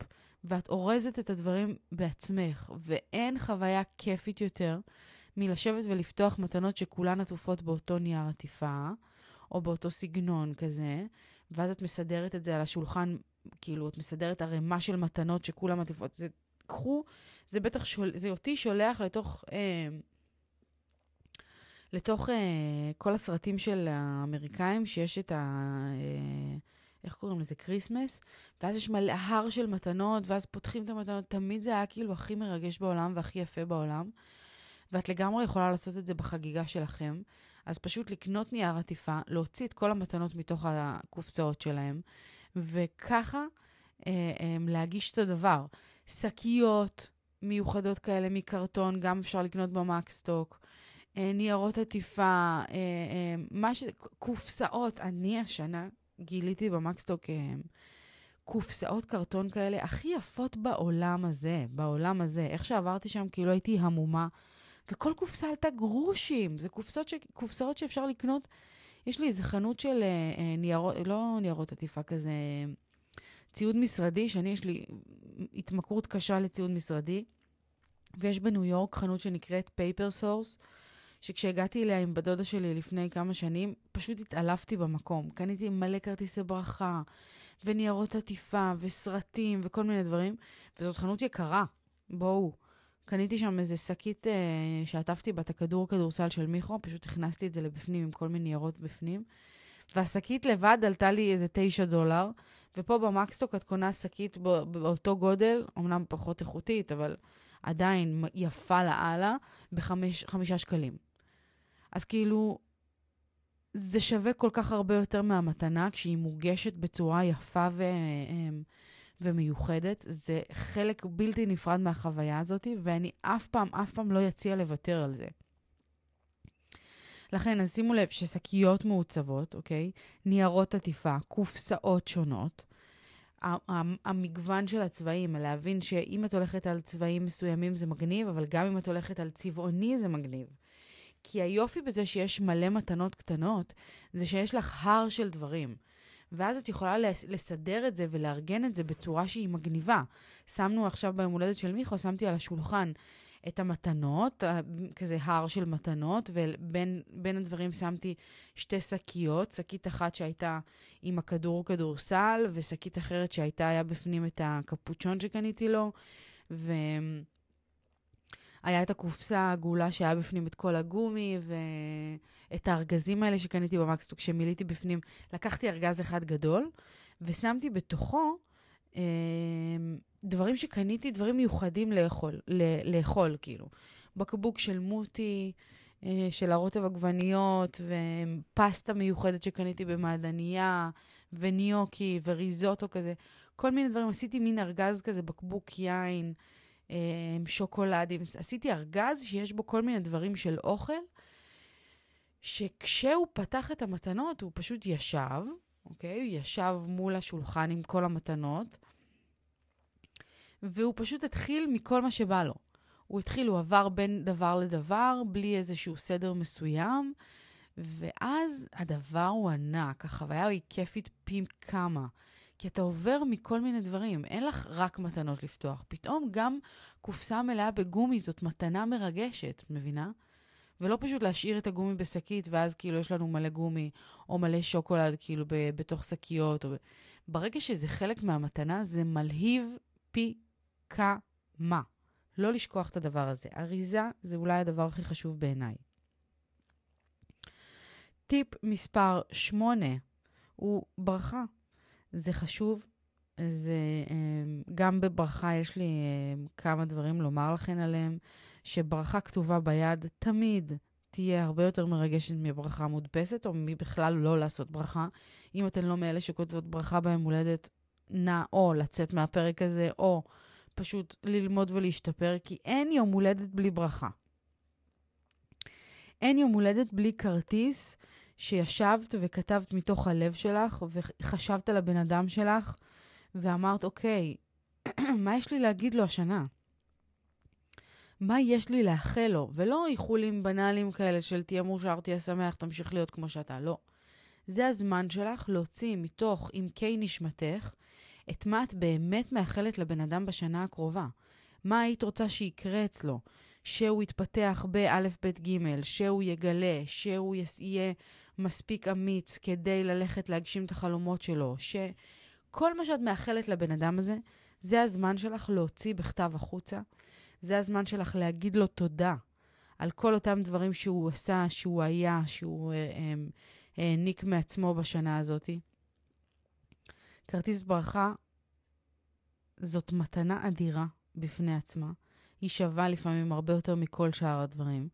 ואת אורזת את הדברים בעצמך, ואין חוויה כיפית יותר מלשבת ולפתוח מתנות שכולן עטופות באותו נייר עטיפה, או באותו סגנון כזה, ואז את מסדרת את זה על השולחן, כאילו, את מסדרת ערימה של מתנות שכולן עטופות. זה, קחו, זה בטח, שול, זה אותי שולח לתוך... אה, לתוך uh, כל הסרטים של האמריקאים, שיש את ה... Uh, איך קוראים לזה? כריסמס, ואז יש מלא הר של מתנות, ואז פותחים את המתנות, תמיד זה היה כאילו הכי מרגש בעולם והכי יפה בעולם. ואת לגמרי יכולה לעשות את זה בחגיגה שלכם. אז פשוט לקנות נייר עטיפה, להוציא את כל המתנות מתוך הקופסאות שלהם, וככה אה, אה, להגיש את הדבר. שקיות מיוחדות כאלה מקרטון, גם אפשר לקנות במקסטוק. אה, ניירות עטיפה, אה, אה, מה ש... קופסאות. אני השנה גיליתי במקסטוק קופסאות קרטון כאלה הכי יפות בעולם הזה, בעולם הזה. איך שעברתי שם, כאילו הייתי המומה. וכל קופסה עלתה גרושים. זה קופסאות, ש... קופסאות שאפשר לקנות. יש לי איזה חנות של ניירות, לא ניירות עטיפה כזה, ציוד משרדי, שאני יש לי התמכרות קשה לציוד משרדי, ויש בניו יורק חנות שנקראת Paper Source, שכשהגעתי אליה עם הדודה שלי לפני כמה שנים, פשוט התעלפתי במקום. קניתי מלא כרטיסי ברכה, וניירות עטיפה, וסרטים, וכל מיני דברים, וזאת חנות יקרה, בואו. קניתי שם איזה שקית אה, שעטפתי בה את הכדור כדורסל של מיכו, פשוט הכנסתי את זה לבפנים עם כל מיני ניירות בפנים. והשקית לבד עלתה לי איזה 9 דולר, ופה במקסטוק את קונה שקית באותו גודל, אמנם פחות איכותית, אבל עדיין יפה לאללה, בחמישה שקלים. אז כאילו, זה שווה כל כך הרבה יותר מהמתנה כשהיא מוגשת בצורה יפה ו... אמ, ומיוחדת. זה חלק בלתי נפרד מהחוויה הזאת, ואני אף פעם, אף פעם לא אציע לוותר על זה. לכן, אז שימו לב ששקיות מעוצבות, אוקיי? ניירות עטיפה, קופסאות שונות, המגוון של הצבעים, להבין שאם את הולכת על צבעים מסוימים זה מגניב, אבל גם אם את הולכת על צבעוני זה מגניב. כי היופי בזה שיש מלא מתנות קטנות, זה שיש לך הר של דברים. ואז את יכולה לסדר את זה ולארגן את זה בצורה שהיא מגניבה. שמנו עכשיו ביום הולדת של מיכו, שמתי על השולחן את המתנות, כזה הר של מתנות, ובין הדברים שמתי שתי שקיות, שקית אחת שהייתה עם הכדור כדורסל, ושקית אחרת שהייתה, היה בפנים את הקפוצ'ון שקניתי לו, ו... היה את הקופסה העגולה שהיה בפנים את כל הגומי, ואת הארגזים האלה שקניתי במקסטוק, שמילאתי בפנים. לקחתי ארגז אחד גדול, ושמתי בתוכו אה, דברים שקניתי, דברים מיוחדים לאכול, ל- לאכול, כאילו. בקבוק של מוטי, אה, של הרוטב עגבניות, ופסטה מיוחדת שקניתי במעדניה, וניוקי, וריזוטו כזה. כל מיני דברים. עשיתי מין ארגז כזה, בקבוק יין. אה, שוקולדים. עשיתי ארגז שיש בו כל מיני דברים של אוכל, שכשהוא פתח את המתנות, הוא פשוט ישב, אוקיי? הוא ישב מול השולחן עם כל המתנות, והוא פשוט התחיל מכל מה שבא לו. הוא התחיל, הוא עבר בין דבר לדבר, בלי איזשהו סדר מסוים, ואז הדבר הוא ענק, החוויה היא כיפית פי כמה. כי אתה עובר מכל מיני דברים, אין לך רק מתנות לפתוח. פתאום גם קופסה מלאה בגומי זאת מתנה מרגשת, מבינה? ולא פשוט להשאיר את הגומי בשקית, ואז כאילו יש לנו מלא גומי, או מלא שוקולד כאילו ב- בתוך שקיות. או... ברגע שזה חלק מהמתנה, זה מלהיב פי כמה. לא לשכוח את הדבר הזה. אריזה זה אולי הדבר הכי חשוב בעיניי. טיפ מספר 8 הוא ברכה. זה חשוב. זה אמ, גם בברכה יש לי אמ, כמה דברים לומר לכן עליהם, שברכה כתובה ביד תמיד תהיה הרבה יותר מרגשת מברכה מודפסת, או מבכלל לא לעשות ברכה. אם אתן לא מאלה שכותבות ברכה ביום הולדת, נא או לצאת מהפרק הזה, או פשוט ללמוד ולהשתפר, כי אין יום הולדת בלי ברכה. אין יום הולדת בלי כרטיס שישבת וכתבת מתוך הלב שלך וחשבת על הבן אדם שלך ואמרת, אוקיי, [clears throat] מה יש לי להגיד לו השנה? מה יש לי לאחל לו? ולא איחולים בנאליים כאלה של תהיה מאושר, תהיה שמח, תמשיך להיות כמו שאתה. לא. זה הזמן שלך להוציא מתוך עמקי נשמתך את מה את באמת מאחלת לבן אדם בשנה הקרובה. מה היית רוצה שיקרה אצלו? שהוא יתפתח באלף, בית, גימל, שהוא יגלה, שהוא יהיה מספיק אמיץ כדי ללכת להגשים את החלומות שלו, שכל מה שאת מאחלת לבן אדם הזה, זה הזמן שלך להוציא בכתב החוצה. זה הזמן שלך להגיד לו תודה על כל אותם דברים שהוא עשה, שהוא היה, שהוא אה, אה, העניק מעצמו בשנה הזאת. כרטיס ברכה זאת מתנה אדירה בפני עצמה. היא שווה לפעמים הרבה יותר מכל שאר הדברים,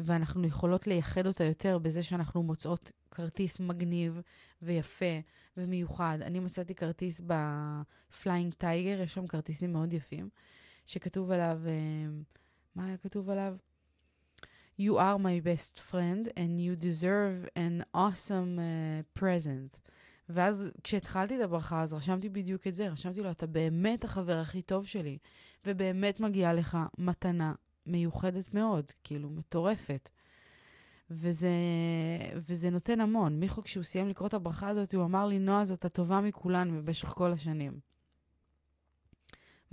ואנחנו יכולות לייחד אותה יותר בזה שאנחנו מוצאות כרטיס מגניב ויפה ומיוחד. אני מצאתי כרטיס ב Flying Tiger, יש שם כרטיסים מאוד יפים, שכתוב עליו, אה, מה היה כתוב עליו? You are my best friend and you deserve an awesome uh, present. ואז כשהתחלתי את הברכה, אז רשמתי בדיוק את זה, רשמתי לו, אתה באמת החבר הכי טוב שלי, ובאמת מגיעה לך מתנה מיוחדת מאוד, כאילו, מטורפת. וזה, וזה נותן המון. מיכו, כשהוא סיים לקרוא את הברכה הזאת, הוא אמר לי, נועה, זאת הטובה מכולן במשך כל השנים.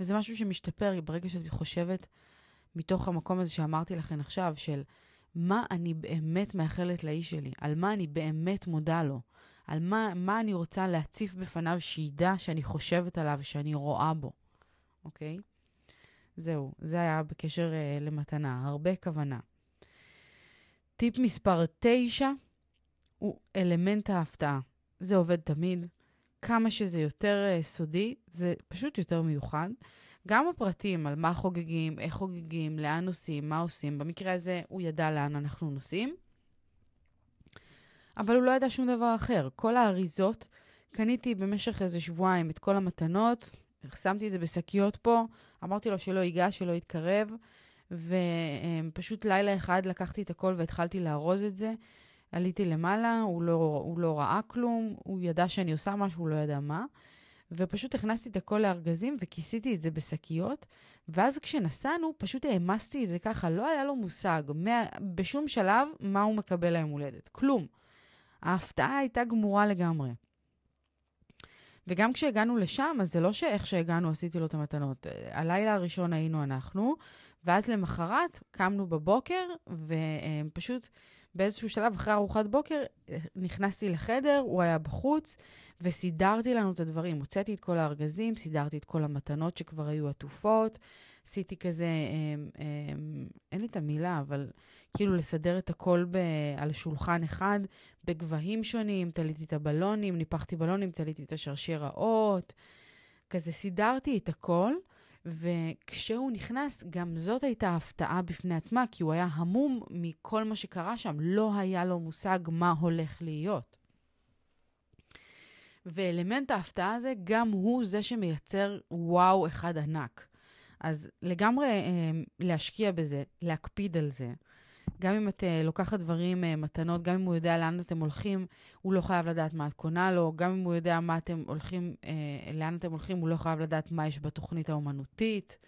וזה משהו שמשתפר ברגע שאת חושבת מתוך המקום הזה שאמרתי לכם עכשיו, של מה אני באמת מאחלת לאיש שלי, על מה אני באמת מודה לו, על מה, מה אני רוצה להציף בפניו שידע שאני חושבת עליו, שאני רואה בו, אוקיי? זהו, זה היה בקשר uh, למתנה, הרבה כוונה. טיפ מספר 9 הוא אלמנט ההפתעה. זה עובד תמיד. כמה שזה יותר uh, סודי, זה פשוט יותר מיוחד. גם הפרטים על מה חוגגים, איך חוגגים, לאן נוסעים, מה עושים. במקרה הזה הוא ידע לאן אנחנו נוסעים, אבל הוא לא ידע שום דבר אחר. כל האריזות, קניתי במשך איזה שבועיים את כל המתנות, שמתי את זה בשקיות פה, אמרתי לו שלא ייגע, שלא יתקרב, ופשוט לילה אחד לקחתי את הכל והתחלתי לארוז את זה. עליתי למעלה, הוא לא, הוא לא ראה כלום, הוא ידע שאני עושה משהו, הוא לא ידע מה. ופשוט הכנסתי את הכל לארגזים וכיסיתי את זה בשקיות, ואז כשנסענו, פשוט העמסתי את זה ככה, לא היה לו מושג מה, בשום שלב מה הוא מקבל ליום הולדת. כלום. ההפתעה הייתה גמורה לגמרי. וגם כשהגענו לשם, אז זה לא שאיך שהגענו עשיתי לו את המתנות. הלילה הראשון היינו אנחנו, ואז למחרת קמנו בבוקר, ופשוט באיזשהו שלב, אחרי ארוחת בוקר, נכנסתי לחדר, הוא היה בחוץ, וסידרתי לנו את הדברים. הוצאתי את כל הארגזים, סידרתי את כל המתנות שכבר היו עטופות, עשיתי כזה, אה, אה, אין לי את המילה, אבל כאילו לסדר את הכל ב, על שולחן אחד, בגבהים שונים, תליתי את הבלונים, ניפחתי בלונים, תליתי את השרשראות, כזה סידרתי את הכל. וכשהוא נכנס, גם זאת הייתה הפתעה בפני עצמה, כי הוא היה המום מכל מה שקרה שם, לא היה לו מושג מה הולך להיות. ואלמנט ההפתעה הזה, גם הוא זה שמייצר וואו אחד ענק. אז לגמרי אה, להשקיע בזה, להקפיד על זה. גם אם את uh, לוקחת דברים, uh, מתנות, גם אם הוא יודע לאן אתם הולכים, הוא לא חייב לדעת מה את קונה לו, גם אם הוא יודע מה אתם הולכים, uh, לאן אתם הולכים, הוא לא חייב לדעת מה יש בתוכנית האומנותית.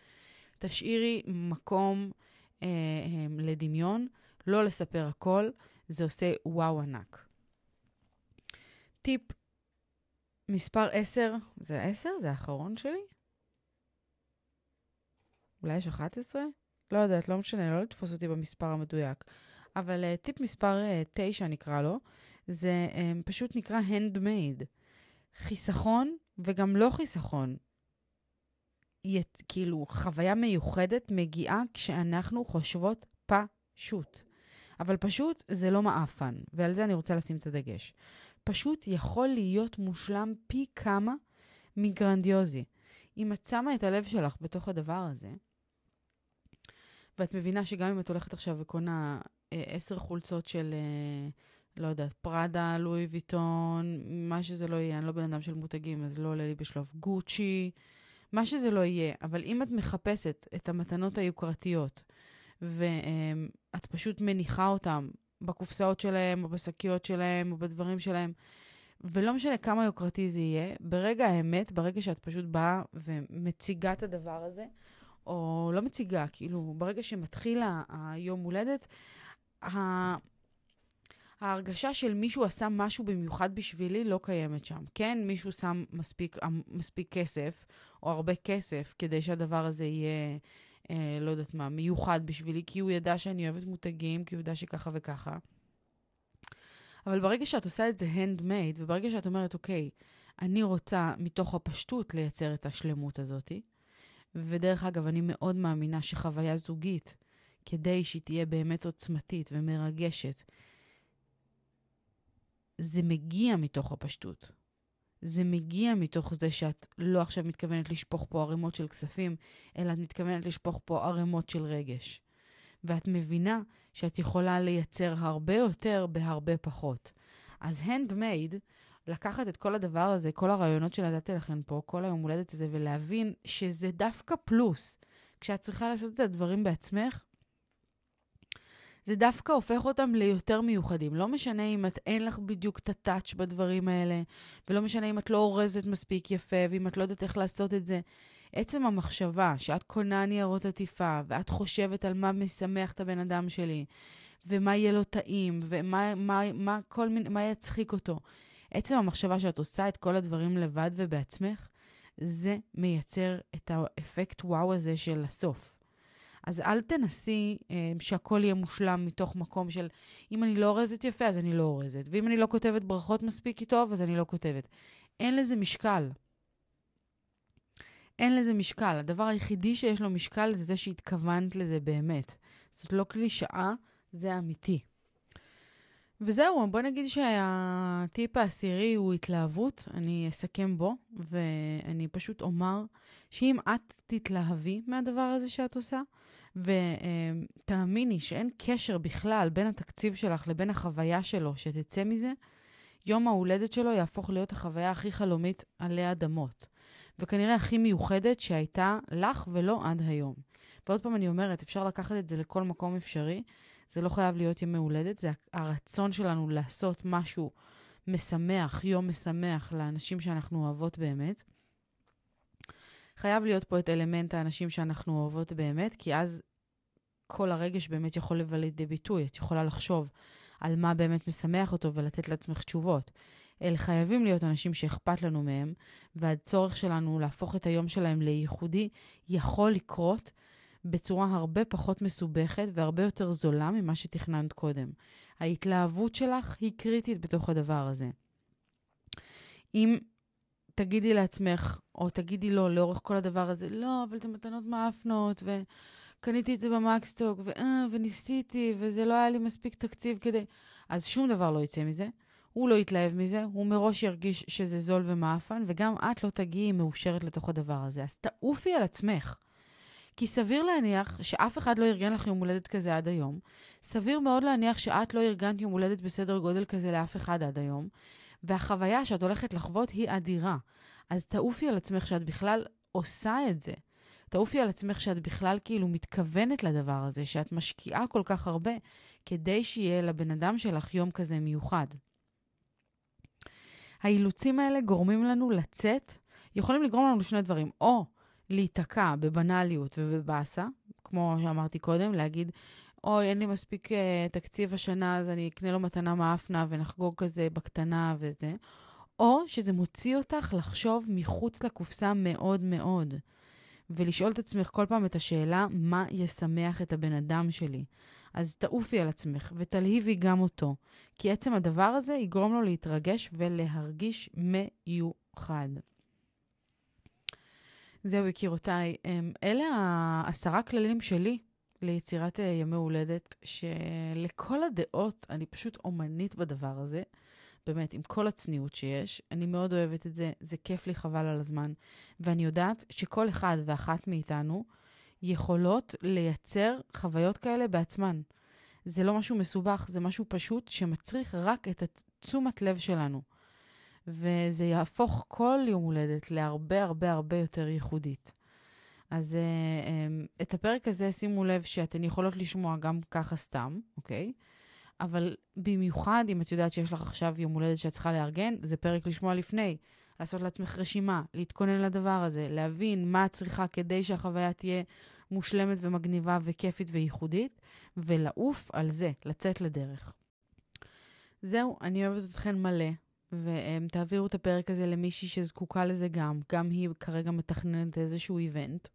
תשאירי מקום uh, um, לדמיון, לא לספר הכל, זה עושה וואו ענק. טיפ מספר 10, זה 10? זה האחרון שלי? אולי יש 11? לא יודעת, לא משנה, לא לתפוס אותי במספר המדויק. אבל uh, טיפ מספר uh, 9 נקרא לו, זה um, פשוט נקרא handmade. חיסכון וגם לא חיסכון. ית, כאילו, חוויה מיוחדת מגיעה כשאנחנו חושבות פשוט. אבל פשוט זה לא מעפן, ועל זה אני רוצה לשים את הדגש. פשוט יכול להיות מושלם פי כמה מגרנדיוזי. אם את שמה את הלב שלך בתוך הדבר הזה, ואת מבינה שגם אם את הולכת עכשיו וקונה אה, עשר חולצות של, אה, לא יודעת, פראדה, לואי ויטון, מה שזה לא יהיה, אני לא בן אדם של מותגים, אז לא עולה לי בשלוף גוצ'י, מה שזה לא יהיה, אבל אם את מחפשת את המתנות היוקרתיות, ואת פשוט מניחה אותן בקופסאות שלהם, או בשקיות שלהם, או בדברים שלהם, ולא משנה כמה יוקרתי זה יהיה, ברגע האמת, ברגע שאת פשוט באה ומציגה את הדבר הזה, או לא מציגה, כאילו, ברגע שמתחיל היום הולדת, ההרגשה של מישהו עשה משהו במיוחד בשבילי לא קיימת שם. כן, מישהו שם מספיק, מספיק כסף, או הרבה כסף, כדי שהדבר הזה יהיה, אה, לא יודעת מה, מיוחד בשבילי, כי הוא ידע שאני אוהבת מותגים, כי הוא ידע שככה וככה. אבל ברגע שאת עושה את זה handmade, וברגע שאת אומרת, אוקיי, אני רוצה מתוך הפשטות לייצר את השלמות הזאתי, ודרך אגב, אני מאוד מאמינה שחוויה זוגית, כדי שהיא תהיה באמת עוצמתית ומרגשת, זה מגיע מתוך הפשטות. זה מגיע מתוך זה שאת לא עכשיו מתכוונת לשפוך פה ערימות של כספים, אלא את מתכוונת לשפוך פה ערימות של רגש. ואת מבינה שאת יכולה לייצר הרבה יותר בהרבה פחות. אז הנדמייד, לקחת את כל הדבר הזה, כל הרעיונות שנתתי לכם פה, כל היום הולדת הזה, ולהבין שזה דווקא פלוס. כשאת צריכה לעשות את הדברים בעצמך, זה דווקא הופך אותם ליותר מיוחדים. לא משנה אם את אין לך בדיוק את הטאץ' בדברים האלה, ולא משנה אם את לא אורזת מספיק יפה, ואם את לא יודעת איך לעשות את זה. עצם המחשבה שאת קונה ניירות עטיפה, ואת חושבת על מה משמח את הבן אדם שלי, ומה יהיה לו טעים, ומה מה, מה, כל מיני, מה יצחיק אותו. עצם המחשבה שאת עושה את כל הדברים לבד ובעצמך, זה מייצר את האפקט וואו הזה של הסוף. אז אל תנסי אה, שהכל יהיה מושלם מתוך מקום של אם אני לא אורזת יפה, אז אני לא אורזת, ואם אני לא כותבת ברכות מספיק טוב, אז אני לא כותבת. אין לזה משקל. אין לזה משקל. הדבר היחידי שיש לו משקל זה זה שהתכוונת לזה באמת. זאת לא קלישאה, זה אמיתי. וזהו, בוא נגיד שהטיפ העשירי הוא התלהבות, אני אסכם בו, ואני פשוט אומר שאם את תתלהבי מהדבר הזה שאת עושה, ותאמיני שאין קשר בכלל בין התקציב שלך לבין החוויה שלו שתצא מזה, יום ההולדת שלו יהפוך להיות החוויה הכי חלומית עלי אדמות. וכנראה הכי מיוחדת שהייתה לך ולא עד היום. ועוד פעם אני אומרת, אפשר לקחת את זה לכל מקום אפשרי. זה לא חייב להיות ימי הולדת, זה הרצון שלנו לעשות משהו משמח, יום משמח לאנשים שאנחנו אוהבות באמת. חייב להיות פה את אלמנט האנשים שאנחנו אוהבות באמת, כי אז כל הרגש באמת יכול לבוא לידי ביטוי. את יכולה לחשוב על מה באמת משמח אותו ולתת לעצמך תשובות. אלה חייבים להיות אנשים שאכפת לנו מהם, והצורך שלנו להפוך את היום שלהם לייחודי יכול לקרות בצורה הרבה פחות מסובכת והרבה יותר זולה ממה שתכננת קודם. ההתלהבות שלך היא קריטית בתוך הדבר הזה. אם תגידי לעצמך, או תגידי לו לאורך כל הדבר הזה, לא, אבל זה מתנות מאפנות, וקניתי את זה במקסטוק, ו... אה, וניסיתי, וזה לא היה לי מספיק תקציב כדי... אז שום דבר לא יצא מזה. הוא לא יתלהב מזה, הוא מראש ירגיש שזה זול ומאפן, וגם את לא תגיעי מאושרת לתוך הדבר הזה. אז תעופי על עצמך. כי סביר להניח שאף אחד לא ארגן לך יום הולדת כזה עד היום. סביר מאוד להניח שאת לא ארגנת יום הולדת בסדר גודל כזה לאף אחד עד היום. והחוויה שאת הולכת לחוות היא אדירה. אז תעופי על עצמך שאת בכלל עושה את זה. תעופי על עצמך שאת בכלל כאילו מתכוונת לדבר הזה, שאת משקיעה כל כך הרבה כדי שיהיה לבן אדם שלך יום כזה מיוחד. האילוצים האלה גורמים לנו לצאת, יכולים לגרום לנו לשני דברים, או להיתקע בבנאליות ובבאסה, כמו שאמרתי קודם, להגיד, אוי, אין לי מספיק uh, תקציב השנה, אז אני אקנה לו מתנה מאפנה ונחגוג כזה בקטנה וזה, או שזה מוציא אותך לחשוב מחוץ לקופסה מאוד מאוד, ולשאול את עצמך כל פעם את השאלה, מה ישמח את הבן אדם שלי? אז תעופי על עצמך ותלהיבי גם אותו, כי עצם הדבר הזה יגרום לו להתרגש ולהרגיש מיוחד. זהו, יקירותיי. אמ, אלה העשרה כללים שלי ליצירת אה, ימי הולדת, שלכל הדעות, אני פשוט אומנית בדבר הזה. באמת, עם כל הצניעות שיש. אני מאוד אוהבת את זה, זה כיף לי חבל על הזמן. ואני יודעת שכל אחד ואחת מאיתנו יכולות לייצר חוויות כאלה בעצמן. זה לא משהו מסובך, זה משהו פשוט שמצריך רק את תשומת לב שלנו. וזה יהפוך כל יום הולדת להרבה הרבה הרבה יותר ייחודית. אז uh, um, את הפרק הזה שימו לב שאתן יכולות לשמוע גם ככה סתם, אוקיי? אבל במיוחד אם את יודעת שיש לך עכשיו יום הולדת שאת צריכה לארגן, זה פרק לשמוע לפני. לעשות לעצמך רשימה, להתכונן לדבר הזה, להבין מה את צריכה כדי שהחוויה תהיה מושלמת ומגניבה וכיפית וייחודית, ולעוף על זה, לצאת לדרך. זהו, אני אוהבת אתכן מלא, ותעבירו את הפרק הזה למישהי שזקוקה לזה גם. גם היא כרגע מתכננת איזשהו איבנט,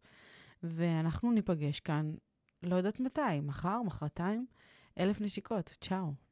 ואנחנו ניפגש כאן, לא יודעת מתי, מחר, מחרתיים, אלף נשיקות. צ'או.